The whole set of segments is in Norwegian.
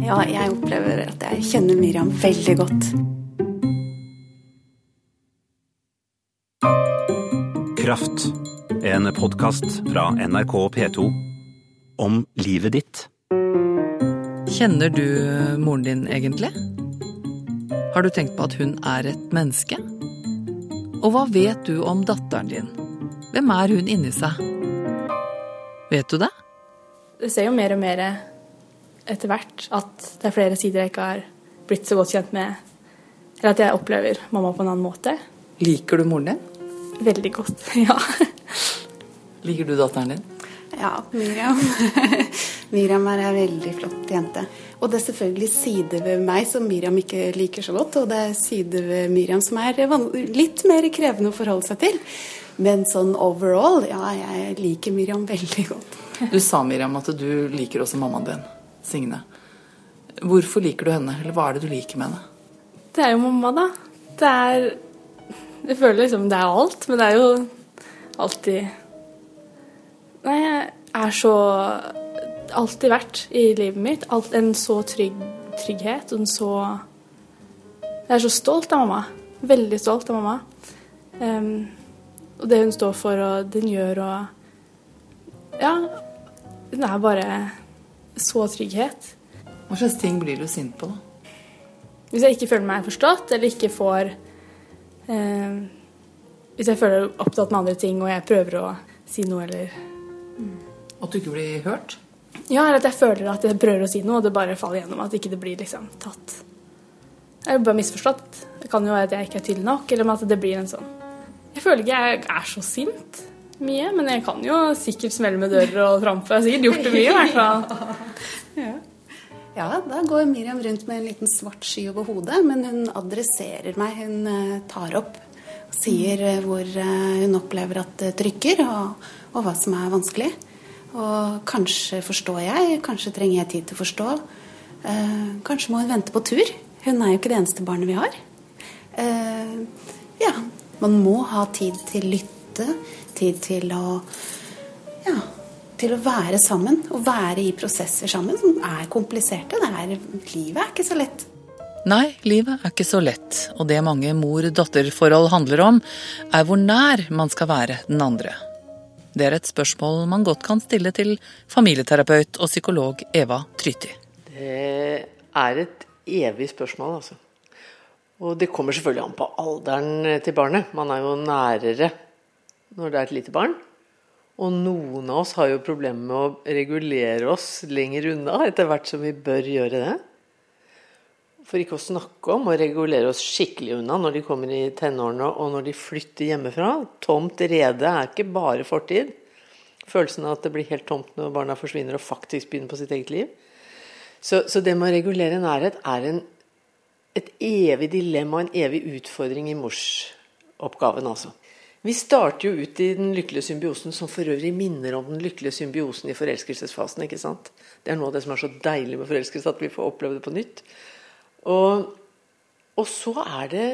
Ja, jeg opplever at jeg kjenner Miriam veldig godt. Kraft. En podkast fra NRK P2 om livet ditt. Kjenner du moren din egentlig? Har du tenkt på at hun er et menneske? Og hva vet du om datteren din? Hvem er hun inni seg? Vet du det? Du ser jo mer og mer etter hvert at det er flere sider jeg ikke har blitt så godt kjent med. Eller at jeg opplever mamma på en annen måte. Liker du moren din? Veldig godt, ja. Liker du datteren din? Ja, Miriam. Miriam er ei veldig flott jente. Og det er selvfølgelig sider ved meg som Miriam ikke liker så godt, og det er sider ved Miriam som er litt mer krevende å forholde seg til. Men sånn overall, ja, jeg liker Miriam veldig godt. Du sa, Miriam, at du liker også mammaen din, Signe. Hvorfor liker du henne, eller hva er det du liker med henne? Det er jo mamma, da. Det er Jeg føler liksom det er alt, men det er jo alltid Nei, jeg er så Alltid vært i livet mitt. Alt, en så trygg trygghet en så Jeg er så stolt av mamma. Veldig stolt av mamma. Um, og det hun står for, og den gjør, og Ja, hun er bare så trygghet. Hva slags ting blir du sint på, da? Hvis jeg ikke føler meg forstått, eller ikke får eh, Hvis jeg føler opptatt med andre ting, og jeg prøver å si noe, eller At du ikke blir hørt? Ja, eller at jeg føler at jeg prøver å si noe, og det bare faller gjennom. At ikke det blir liksom tatt Jeg er bare misforstått. Det kan jo være at jeg ikke er tydelig nok, eller at det blir en sånn Jeg føler ikke jeg er så sint mye, men jeg kan jo sikkert smelle med dører og trampe. Jeg har sikkert gjort det mye, i hvert fall. Ja. da går Miriam rundt med en liten svart sky over hodet, men hun adresserer meg. Hun eh, tar opp og sier eh, hvor eh, hun opplever at det trykker, og, og hva som er vanskelig. Og kanskje forstår jeg, kanskje trenger jeg tid til å forstå. Eh, kanskje må hun vente på tur. Hun er jo ikke det eneste barnet vi har. Eh, ja, man må ha tid til lytte, tid til å ja, til å være sammen og være i prosesser sammen som er kompliserte. Det er, livet er ikke så lett. Nei, livet er ikke så lett, og det mange mor-datter-forhold handler om, er hvor nær man skal være den andre. Det er et spørsmål man godt kan stille til familieterapeut og psykolog Eva Tryti. Det er et evig spørsmål, altså. Og det kommer selvfølgelig an på alderen til barnet. Man er jo nærere når det er et lite barn. Og noen av oss har jo problemer med å regulere oss lenger unna etter hvert som vi bør gjøre det. For ikke å snakke om å regulere oss skikkelig unna når de kommer i tenårene og når de flytter hjemmefra. Tomt rede er ikke bare fortid. Følelsen av at det blir helt tomt når barna forsvinner og faktisk begynner på sitt eget liv. Så, så det med å regulere nærhet er en, et evig dilemma, en evig utfordring i morsoppgaven, altså. Vi starter jo ut i den lykkelige symbiosen, som for øvrig minner om den lykkelige symbiosen i forelskelsesfasen. ikke sant? Det er noe av det som er så deilig med forelskelse, at vi får oppleve det på nytt. Og, og, så er det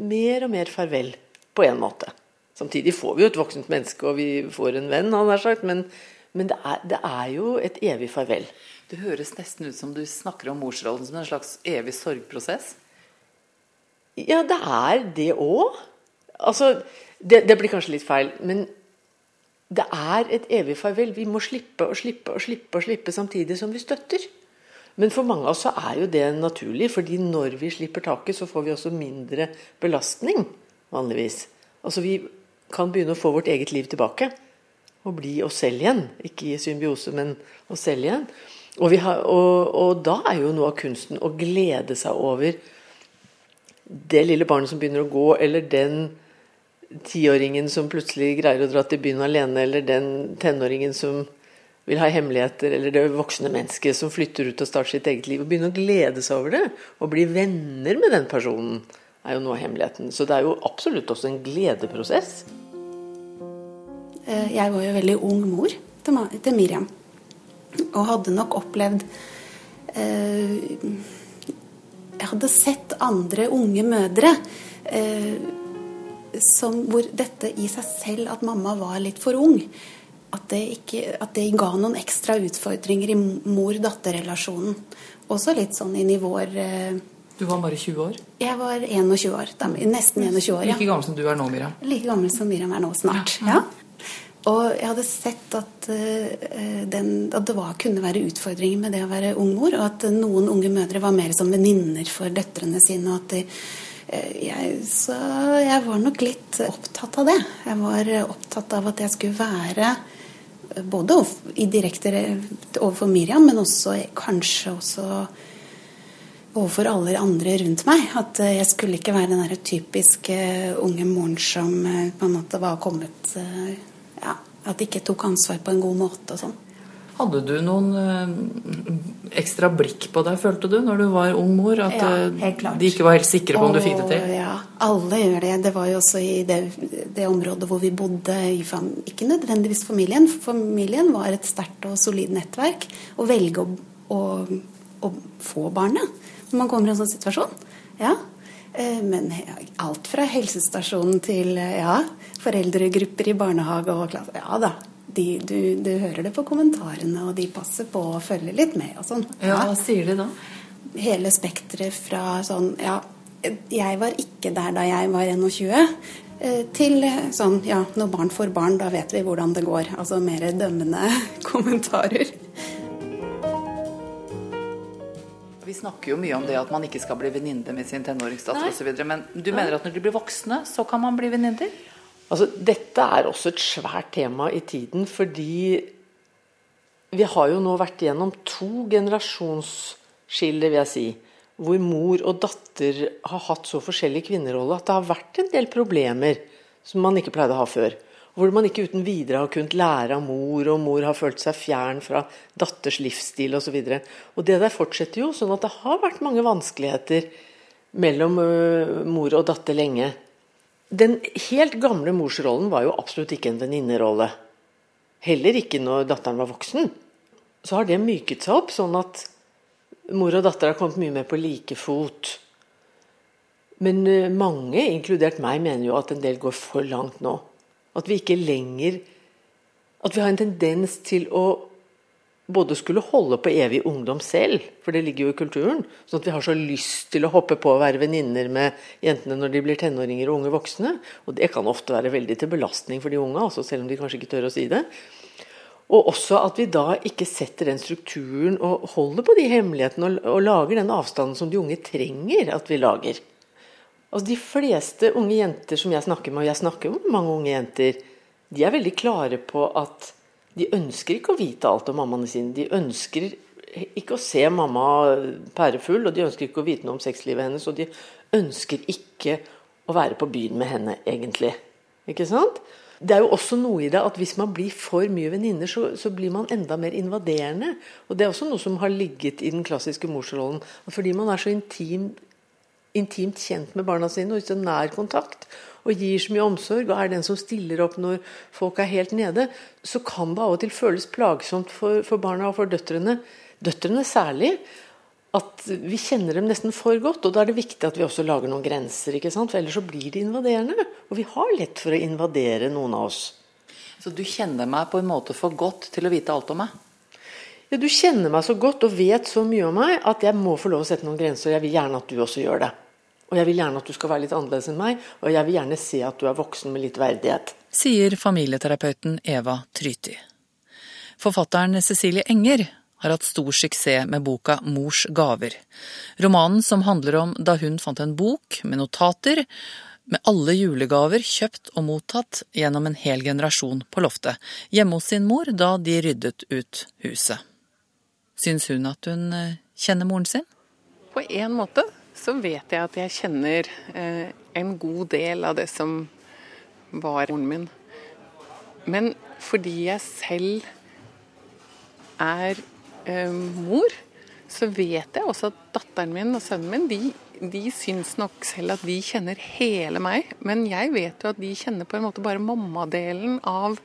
mer og mer farvel, på en måte. Samtidig får vi jo et voksent menneske, og vi får en venn, han har sagt, men, men det, er, det, er, jo et evig farvel. Det høres nesten ut som du snakker om morsrollen som en slags evig sorgprosess? Ja, det er det òg. Altså, det, det, blir kanskje litt feil, men det er et evig farvel. Vi må slippe og slippe og slippe og slippe samtidig som vi støtter. Men for mange av oss er jo det naturlig, fordi når vi slipper taket, så får vi også mindre belastning, vanligvis. Altså vi kan begynne å få vårt eget liv tilbake. Og bli oss selv igjen. Ikke i symbiose, men oss selv igjen. Og, har, og, og da er jo noe av kunsten å glede seg over det lille barnet som begynner å gå, eller den tiåringen som plutselig greier å dra til byen alene, eller den tenåringen som vil ha hemmeligheter, eller det voksne mennesket som flytter ut og starter sitt eget liv. og Begynne å glede seg over det, og bli venner med den personen, er jo noe av hemmeligheten. Så det er jo absolutt også en gledeprosess. Eh, jeg var jo veldig ung mor til Miriam, og hadde nok opplevd eh, Jeg hadde sett andre unge mødre eh, som, hvor dette i seg selv, at mamma var litt for ung, at det, ikke, at det ga noen ekstra utfordringer i mor-datter-relasjonen. Også litt sånn i nivåer eh, Du var bare 20 år? Jeg var 21 år. Da, nesten 21 år, ja. Like gammel som du er nå, Miriam? Like gammel som Miriam er nå, snart. ja. Og jeg hadde sett at, uh, den, at det var, kunne være utfordringer med det å være ung mor, og at noen unge mødre var mer som venninner for døtrene sine. og at de, jeg, Så jeg var nok litt opptatt av det. Jeg var opptatt av at jeg skulle være både i direkte overfor Miriam, men også kanskje også overfor alle andre rundt meg. At jeg skulle ikke være den der typiske unge moren som på en måte var kommet ja, at de ikke tok ansvar på en god måte og sånn. Hadde du noen øh, ekstra blikk på deg, følte du, når du var ung mor? At ja, eh, de ikke var helt sikre på om du fikk det til? Ja, alle gjør det. Det var jo også i det, det området hvor vi bodde, ikke nødvendigvis familien. Familien var et sterkt og solid nettverk. Å velge å, å, å få barnet når man kommer i en sånn situasjon. Ja, Eh, men alt fra helsestasjonen til eh, ja, foreldregrupper i barnehage og klasse. Ja da. De, du, du, hører det på kommentarene, og de passer på å følge litt med og sånn. Ja, Hva sier de da? Hele spekteret fra sånn Ja, jeg var ikke der da jeg var 21. Eh, til sånn ja, når barn får barn, da vet vi hvordan det går. Altså mer dømmende kommentarer. Vi snakker jo mye om det at man ikke skal bli venninne med sin tenåringsdatter osv. Men du mener at når de blir voksne, så kan man bli venninner? Altså, dette er også et svært tema i tiden, fordi vi har jo nå vært igjennom to generasjonsskiller, vil jeg si. Hvor mor og datter har hatt så forskjellig kvinnerolle at det har vært en del problemer som man ikke pleide å ha før. Hvor man ikke uten videre har kunnet lære av mor, og mor har følt seg fjern fra datters livsstil osv. Og, så og det der fortsetter jo, sånn at det har vært mange vanskeligheter mellom uh, mor og datter lenge. Den helt gamle morsrollen var jo absolutt ikke en venninnerolle. Heller ikke når datteren var voksen. Så har det myket seg opp, sånn at mor og datter har kommet mye mer på like fot. Men uh, mange, inkludert meg, mener jo at en del går for langt nå. At vi ikke lenger At vi har en tendens til å både skulle holde på evig ungdom selv, for det ligger jo i kulturen, sånn at vi har så lyst til å hoppe på og være venninner med jentene når de blir tenåringer og unge voksne. Og det kan ofte være veldig til belastning for de unge, altså selv om de kanskje ikke tør å si det. Og også at vi da ikke setter den strukturen og holder på de hemmelighetene og, og lager den avstanden som de unge trenger at vi lager. Altså De fleste unge jenter som jeg snakker med, og jeg snakker med mange unge jenter, de er veldig klare på at de ønsker ikke å vite alt om mammaene sine. De ønsker ikke å se mamma pærefull, og de ønsker ikke å vite noe om sexlivet hennes. Og de ønsker ikke å være på byen med henne, egentlig. Ikke sant? Det er jo også noe i det at hvis man blir for mye venninner, så, så, blir man enda mer invaderende. Og det er også noe som har ligget i den klassiske morsrollen. Fordi man er så intim intimt kjent med barna sine og så nær kontakt og gir så mye omsorg og er den som stiller opp når folk er helt nede, så kan det av og til føles plagsomt for, for barna og for døtrene, døtrene særlig, at vi kjenner dem nesten for godt. Og da er det viktig at vi også lager noen grenser, ikke sant? for ellers så blir de invaderende. Og vi har lett for å invadere noen av oss. Så du kjenner meg på en måte for godt til å vite alt om meg? Ja, Du kjenner meg så godt og vet så mye om meg at jeg må få lov å sette noen grenser. og Jeg vil gjerne at du også gjør det. Og jeg vil gjerne at du skal være litt annerledes enn meg, og jeg vil gjerne se at du er voksen med litt verdighet. Sier familieterapeuten Eva Tryti. Forfatteren Cecilie Enger har hatt stor suksess med boka Mors gaver. Romanen som handler om da hun fant en bok med notater med alle julegaver kjøpt og mottatt gjennom en hel generasjon på loftet, hjemme hos sin mor da de ryddet ut huset. Syns hun at hun eh, kjenner moren sin? På en måte så vet jeg at jeg kjenner eh, en god del av det som var moren min. Men fordi jeg selv er eh, mor, så vet jeg også at datteren min og sønnen min de, de syns nok selv at de kjenner hele meg. Men jeg vet jo at de kjenner på en måte bare mammadelen av,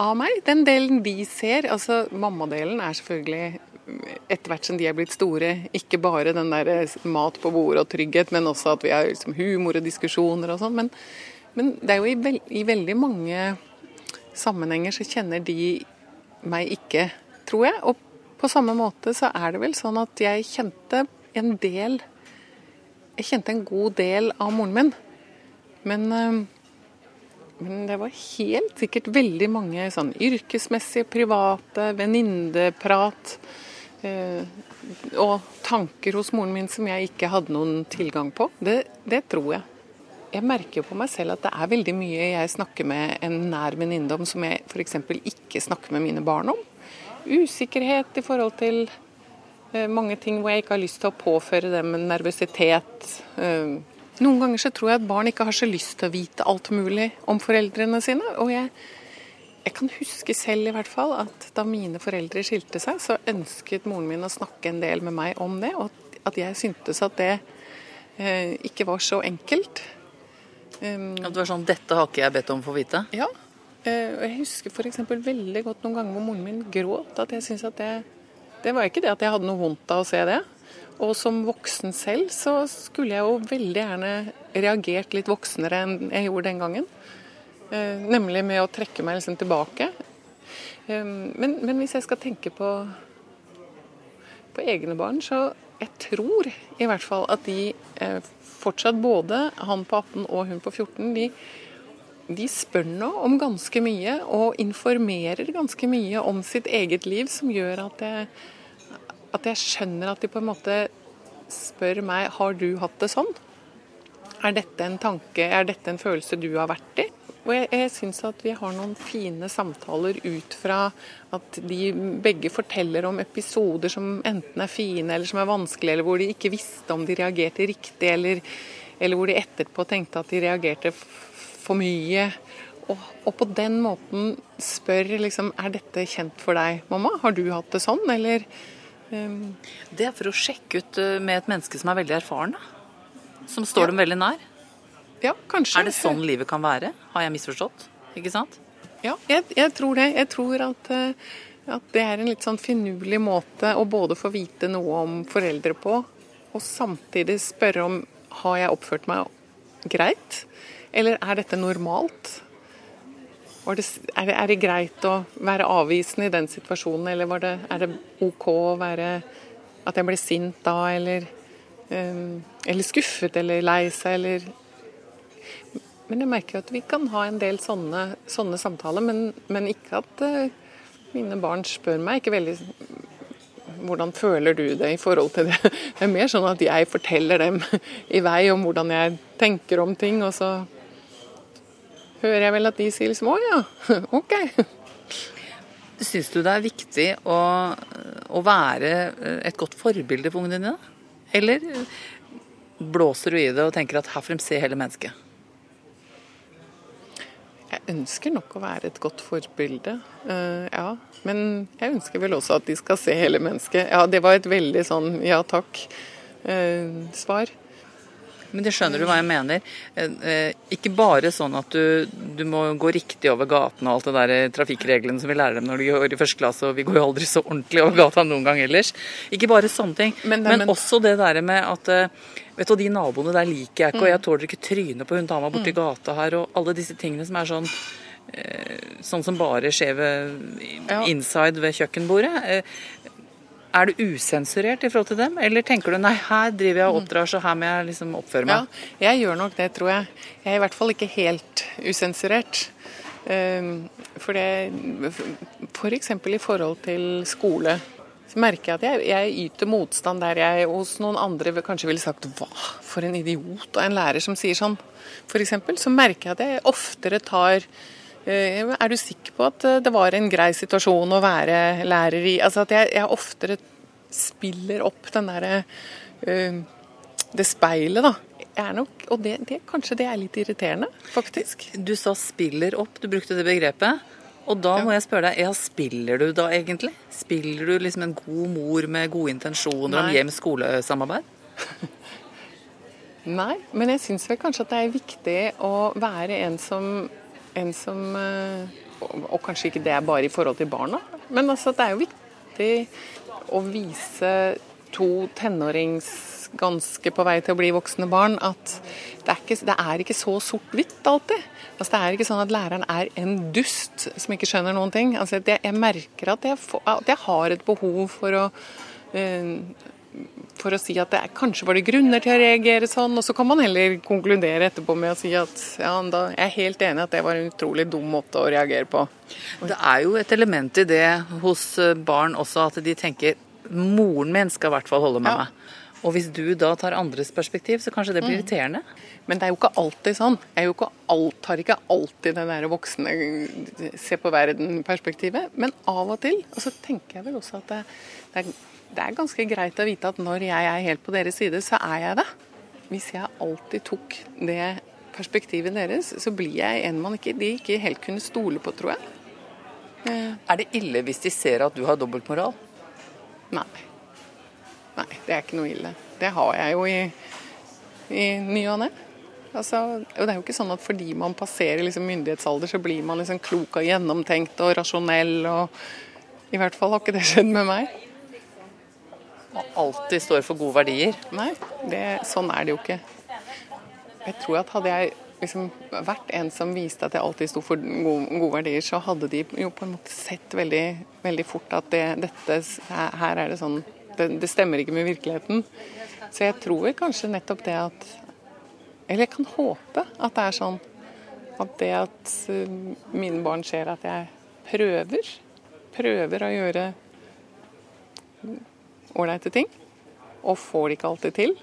av meg. Den delen de ser. Altså mammadelen er selvfølgelig etter hvert som de er blitt store, ikke bare den der eh, mat på bordet og trygghet, men også at vi har liksom humor og diskusjoner og sånn. Men, men, det er jo i, veld, i, veldig mange sammenhenger så kjenner de meg ikke, tror jeg. Og på samme måte så er det vel sånn at jeg kjente en del Jeg kjente en god del av moren min. Men, øh, men det var helt sikkert veldig mange sånn yrkesmessige, private, venninneprat og tanker hos moren min som jeg ikke hadde noen tilgang på. Det, det tror jeg. Jeg merker jo på meg selv at det er veldig mye jeg snakker med en nær venninne om som jeg f.eks. ikke snakker med mine barn om. Usikkerhet i forhold til eh, mange ting hvor jeg ikke har lyst til å påføre dem en nervøsitet. Eh, noen ganger så tror jeg at barn ikke har så lyst til å vite alt mulig om foreldrene sine. Og jeg, jeg kan huske selv i hvert fall at da mine foreldre skilte seg, så ønsket moren min å snakke en del med meg om det, og at jeg syntes at det eh, ikke var så enkelt. Um, at det var sånn 'Dette har ikke jeg bedt om å få vite'? Ja. Uh, jeg husker f.eks. veldig godt noen ganger hvor moren min gråt. At jeg syntes at det Det var ikke det at jeg hadde noe vondt av å se det. Og som voksen selv så skulle jeg jo veldig gjerne reagert litt voksnere enn jeg gjorde den gangen. Uh, nemlig med å trekke meg liksom tilbake. Men, men, hvis jeg skal tenke på, på egne barn, så jeg tror i hvert fall at de uh, fortsatt både han på 18 og hun på 14 de, de spør nå om ganske mye og informerer ganske mye om sitt eget liv, som gjør at jeg, at jeg skjønner at de på en måte spør meg har du hatt det sånn. Er dette en tanke, er dette en følelse du har vært i? Og jeg, jeg syns at vi har noen fine samtaler ut fra at de begge forteller om episoder som enten er fine eller som er vanskelige, eller hvor de ikke visste om de reagerte riktig, eller, eller hvor de etterpå tenkte at de reagerte for mye. Og, og, på den måten spør liksom Er dette kjent for deg, mamma? Har du hatt det sånn, eller um... Det er for å sjekke ut eh, med et menneske som er veldig erfaren, da. Som står ja. dem veldig nær. Ja, kanskje. Er det sånn livet kan være? Har jeg misforstått? Ikke sant? Ja, jeg, jeg tror det. Jeg tror at, eh, at, det er en litt sånn finurlig måte å både få vite noe om foreldre på, og samtidig spørre om har jeg oppført meg greit, eller er dette normalt? Det, er, det, er, det, greit å være avvisende i den situasjonen, eller det, er det OK å være at jeg ble sint da, eller, um, eller skuffet eller lei seg, eller men jeg merker at vi kan ha en del sånne, sånne samtaler, men, men, ikke at uh, mine barn spør meg ikke veldig hvordan føler du det i forhold til det. Det er mer sånn at jeg forteller dem i vei om hvordan jeg tenker om ting, og så hører jeg vel at de sier liksom å ja, OK. Syns du det er viktig å, å være et godt forbilde for ungene dine? Eller blåser du i det og tenker at her frem ser hele mennesket? Jeg ønsker nok å være et godt forbilde, uh, ja. Men jeg ønsker vel også at de skal se hele mennesket. Ja, det var et veldig sånn ja takk-svar. Uh, men det skjønner du hva jeg mener. Eh, ikke bare sånn at du, du, må gå riktig over gaten og alt det der trafikkreglene som vi lærer dem når de går i første klasse, og vi går jo aldri så ordentlig over gata noen gang ellers. Ikke bare sånne ting, men, men, men også det der med at Vet du, De naboene der liker jeg ikke, og jeg mm. tåler ikke trynet på hun dama borti mm. gata her, og alle disse tingene som er sånn eh, Sånn som bare skjer inside ved kjøkkenbordet. Eh, er du usensurert i forhold til dem, eller tenker du nei, her driver jeg og mm. oppdrar, så her må jeg liksom oppføre meg? Ja, jeg gjør nok det, tror jeg. Jeg er i hvert fall ikke helt usensurert. Ehm, for det F.eks. For i forhold til skole så merker jeg at jeg, jeg, yter motstand der jeg hos noen andre kanskje ville sagt hva for en idiot og en lærer som sier sånn, f.eks. Så merker jeg at jeg oftere tar eh, Er du sikker på at eh, det var en grei situasjon å være lærer i? Altså at jeg, jeg oftere spiller opp den derre uh, Det speilet, da. er Nok, og det, det, kanskje det er litt irriterende, faktisk. Du sa 'spiller opp', du brukte det begrepet. Og da må jeg spørre deg, ja, spiller du da egentlig? Spiller du liksom en god mor med gode intensjoner Nei. om hjem-skole-samarbeid? Nei, men jeg syns vel kanskje at det er viktig å være en som, en som eh, Og kanskje ikke det er bare i forhold til barna, men altså det er jo viktig å vise to tenårings ganske på vei til å bli voksne barn, at det er ikke, det er ikke så sort-hvitt alltid. Altså, det er ikke sånn at læreren er en dust som ikke skjønner noen ting. Altså, det, jeg merker at jeg, får, at jeg, har et behov for å uh, for å si at det er, kanskje var det grunner til å reagere sånn, og så kan man heller konkludere etterpå med å si at ja, da, jeg er helt enig at det var en utrolig dum måte å reagere på. Det er jo et element i det hos barn også, at de tenker moren min skal i hvert fall holde med ja. meg. Og hvis du da tar andres perspektiv, så kanskje det blir mm. irriterende? Men det er jo ikke alltid sånn. Jeg jo ikke alt, har ikke alltid det der voksne se på verden-perspektivet. Men av og til. Og så tenker jeg vel også at det, det, er, det, er, ganske greit å vite at når jeg er helt på deres side, så er jeg det. Hvis jeg alltid tok det perspektivet deres, så blir jeg en man ikke, de ikke helt kunne stole på, tror jeg. Er det ille hvis de ser at du har dobbeltmoral? Nei. Nei, det er ikke noe ille. Det har jeg jo i, i ny og ne. Altså, det er jo ikke sånn at fordi man passerer liksom myndighetsalder, så blir man liksom klok og gjennomtenkt og rasjonell. og I hvert fall har ikke det skjedd med meg. Man alltid står for gode verdier? Nei, det, sånn er det jo ikke. Jeg tror at hadde jeg liksom vært en som viste at jeg alltid sto for gode, gode, verdier, så hadde de jo på en måte sett veldig, veldig fort at det, dette her er det sånn det, det, stemmer ikke med virkeligheten. Så jeg tror kanskje nettopp det at Eller jeg kan håpe at det er sånn at det at eh, mine barn ser at jeg prøver, prøver å gjøre ålreite ting, og får det ikke alltid til,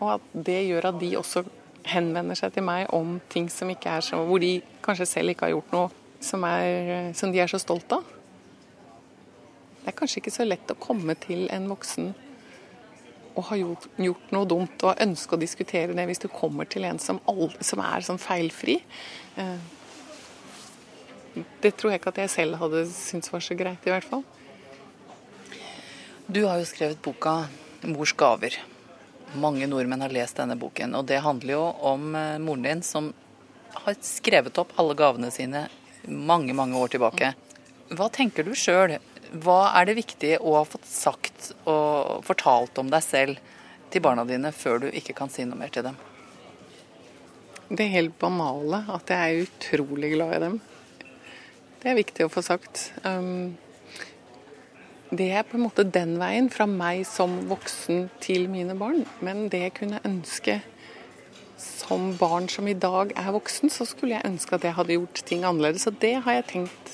og at det gjør at de også henvender seg til meg om ting som ikke er så Hvor de kanskje selv ikke har gjort noe som, er, som de er så stolt av. Det er kanskje ikke så lett å komme til en voksen og ha gjort, gjort noe dumt og ønske å diskutere det hvis du kommer til en som, aldri, som er sånn feilfri. Eh, det tror jeg ikke at jeg selv hadde syntes var så greit, i hvert fall. Du har jo skrevet boka 'Mors gaver'. Mange nordmenn har lest denne boken. Og det handler jo om eh, moren din som har skrevet opp alle gavene sine mange, mange år tilbake. Hva tenker du sjøl? Hva er det viktig å ha fått sagt og fortalt om deg selv til barna dine før du ikke kan si noe mer til dem? Det helt banale, at jeg er utrolig glad i dem. Det er viktig å få sagt. Um, det er på en måte den veien, fra meg som voksen til mine barn. Men det jeg kunne ønske som barn som i dag er voksen, så skulle jeg ønske at jeg hadde gjort ting annerledes. Og det har jeg tenkt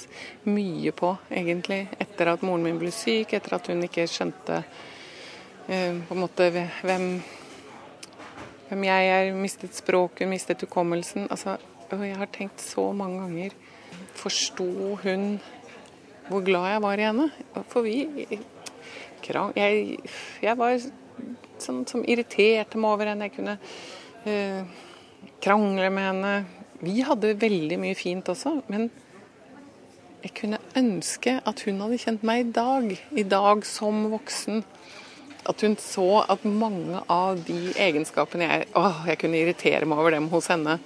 mye på, egentlig, etter at moren min ble syk, etter at hun ikke skjønte uh, på en måte hvem, hvem jeg er, mistet språket, mistet hukommelsen. Altså, jeg har tenkt så mange ganger Forsto hun hvor glad jeg var i henne. For vi Jeg, jeg var sånn som irriterte meg over henne. Jeg kunne eh, krangle med henne. Vi hadde veldig mye fint også, men jeg kunne ønske at hun hadde kjent meg i dag. I dag som voksen. At hun så at mange av de egenskapene jeg Åh, jeg kunne irritere meg over dem hos henne.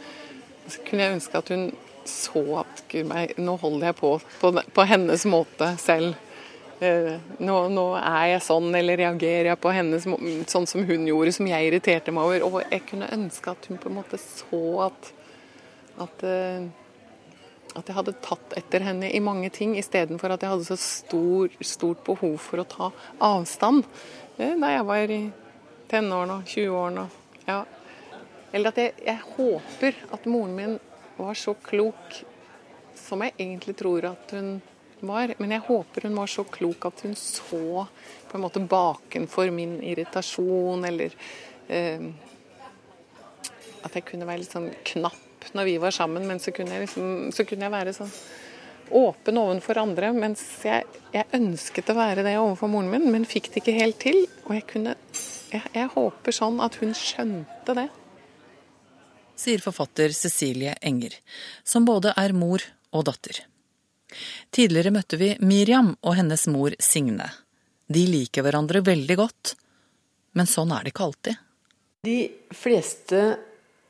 Så kunne jeg ønske at hun så at gud meg, nå holder jeg på, på på, hennes måte selv. Eh, nå, nå, er jeg sånn, eller reagerer jeg på henne sånn som hun gjorde, som jeg irriterte meg over. Og jeg kunne ønske at hun på en måte så at, at, eh, at jeg hadde tatt etter henne i mange ting, istedenfor at jeg hadde så stor, stort behov for å ta avstand eh, da jeg var i tenårene og 20-årene. Ja. Eller at jeg, jeg håper at moren min var så klok som jeg egentlig tror at hun var. Men jeg håper hun var så klok at hun så på en måte bakenfor min irritasjon, eller eh, At jeg kunne være litt sånn knapp når vi var sammen, men så kunne jeg, liksom, så kunne jeg være sånn åpen overfor andre. Mens jeg, jeg, ønsket å være det overfor moren min, men fikk det ikke helt til. Og jeg kunne jeg, jeg håper sånn at hun skjønte det sier forfatter Cecilie Enger, som både er mor og datter. Tidligere møtte vi Miriam og hennes mor Signe. De liker hverandre veldig godt, men sånn er det ikke alltid. De fleste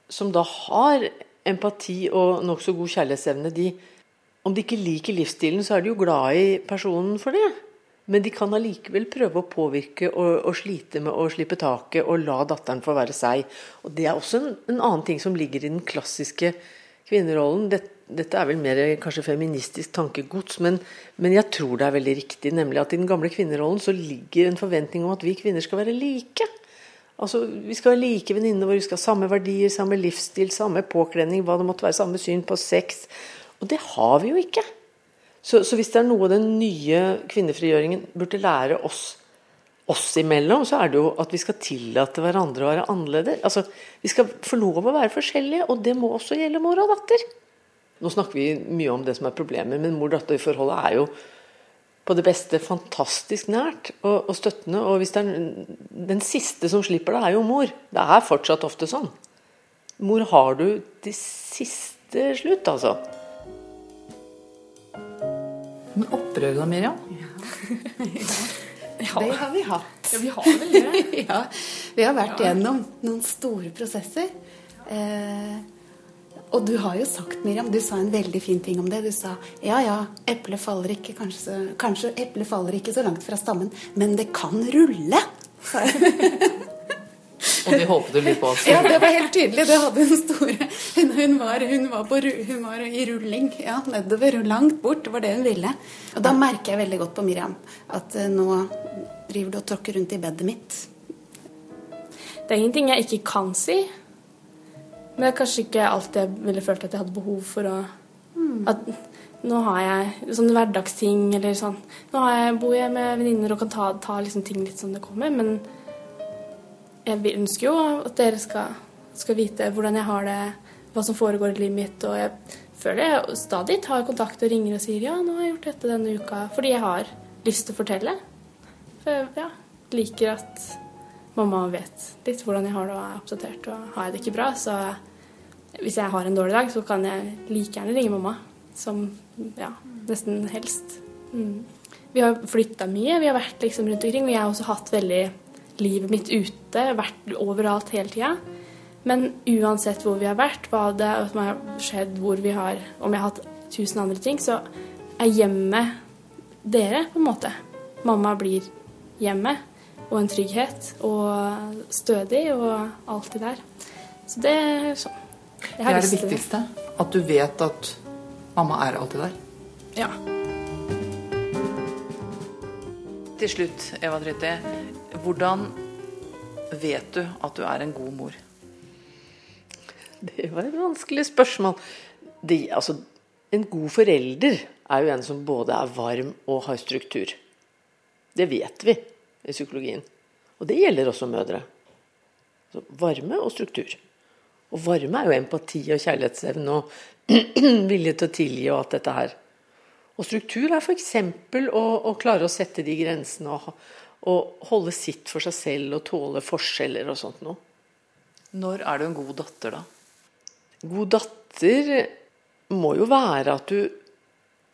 som da har empati og nokså god kjærlighetsevne, de, om de ikke liker livsstilen, så er de jo glad i personen for det. Men de kan allikevel prøve å påvirke og, og, slite med å slippe taket og la datteren få være seg. Og Det er også en, en annen ting som ligger i den klassiske kvinnerollen. Dette, dette er vel mer kanskje feministisk tankegods, men, men, jeg tror det er veldig riktig. Nemlig at i den gamle kvinnerollen så ligger en forventning om at vi kvinner skal være like. Altså, Vi skal være like venninner våre, vi skal ha samme verdier, samme livsstil, samme påkledning, hva det måtte være, samme syn på sex. Og det har vi jo ikke. Så, så, hvis det er noe den nye kvinnefrigjøringen burde lære oss, oss imellom, så er det jo at vi skal tillate hverandre å være annerledes. Altså, vi skal få lov å være forskjellige, og det må også gjelde mor og datter. Nå snakker vi mye om det som er problemet, men mor-datter-forholdet er jo på det beste fantastisk nært og, og, støttende. Og hvis det er den siste som slipper det, er jo mor. Det er fortsatt ofte sånn. Mor har du til siste slutt, altså. Men opprør deg, Miriam? Ja. Det har vi hatt. Ja, vi har vel det. ja, vi har vært ja. gjennom noen store prosesser. Eh, og du har jo sagt, Miriam, du sa en veldig fin ting om det. Du sa ja ja, eplet faller ikke kanskje, kanskje eplet faller ikke så langt fra stammen, men det kan rulle. Og det håpet du litt på også? Ja, det var helt tydelig. Det hadde hun store Hun, var, hun, var, på, hun var, i rulling. Ja, nedover. Langt bort. Det var det hun ville. Og da merker jeg veldig godt på Miriam at uh, nå driver du og tråkker rundt i bedet mitt. Det er ingenting jeg ikke kan si. Men det er kanskje ikke alt jeg ville følt at jeg hadde behov for å mm. at, nå har jeg sånne hverdagsting eller sånn Nå jeg, bor jeg med venninner og kan ta, ta liksom ting litt som det kommer, men jeg ønsker jo at dere skal, skal, vite hvordan jeg har det, hva som foregår i livet mitt. Og jeg føler jeg stadig tar kontakt og ringer og sier ja, nå har jeg gjort dette denne uka. Fordi jeg har lyst til å fortelle. For ja, liker at mamma vet litt hvordan jeg har det og er oppdatert. Og har jeg det ikke bra, så hvis jeg har en dårlig dag, så kan jeg like gjerne ringe mamma. Som ja, nesten helst. Mm. Vi har flytta mye, vi har vært liksom rundt omkring. Og jeg har også hatt veldig livet mitt ute, vært overalt hele tida. Men uansett hvor vi har vært, hva det som har skjedd, hvor vi har Om jeg har hatt tusen andre ting, så er hjemmet dere, på en måte. Mamma blir hjemmet og en trygghet og stødig og alt det der. Så det er sånn. Det er det viktigste. At du vet at mamma er alltid der. Ja. Til slutt, Eva Dritte. Hvordan vet du at du er en god mor? Det var et vanskelig spørsmål. De, altså, en god forelder er jo en som både er varm og har struktur. Det vet vi i psykologien. Og det gjelder også mødre. Så varme og struktur. Og varme er jo empati og kjærlighetsevne og vilje til å tilgi og alt dette her. Og struktur er f.eks. Å, å klare å sette de grensene og å holde sitt for seg selv og tåle forskjeller og sånt noe. Når er du en god datter, da? God datter må jo være at du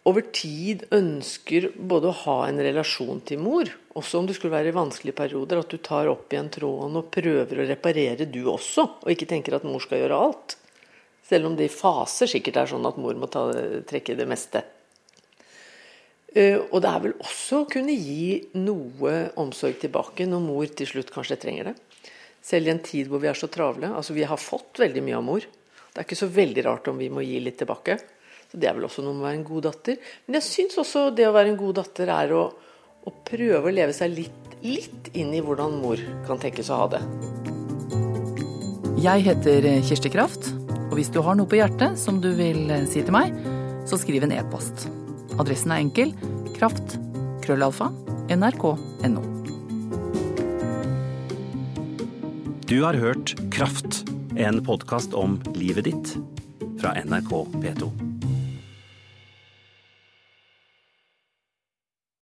over tid ønsker både å ha en relasjon til mor, også om det skulle være i vanskelige perioder, at du tar opp igjen tråden og prøver å reparere du også, og ikke tenker at mor skal gjøre alt. Selv om det i faser sikkert er sånn at mor må ta, trekke det meste. Eh, og det er vel også å kunne gi noe omsorg tilbake når mor til slutt kanskje trenger det. Selv i en tid hvor vi er så travle. Altså Vi har fått veldig mye av mor. Det er ikke så veldig rart om vi må gi litt tilbake. Så Det er vel også noe med å være en god datter. Men jeg syns også det å være en god datter er å, å prøve å leve seg litt, litt inn i hvordan mor kan tenkes å ha det. Jeg heter Kirsti Kraft, og hvis du har noe på hjertet som du vil si til meg, så skriv en e-post. Adressen er enkel kraft krøllalfa nrk.no. Du har hørt Kraft, en podkast om livet ditt fra NRK P2.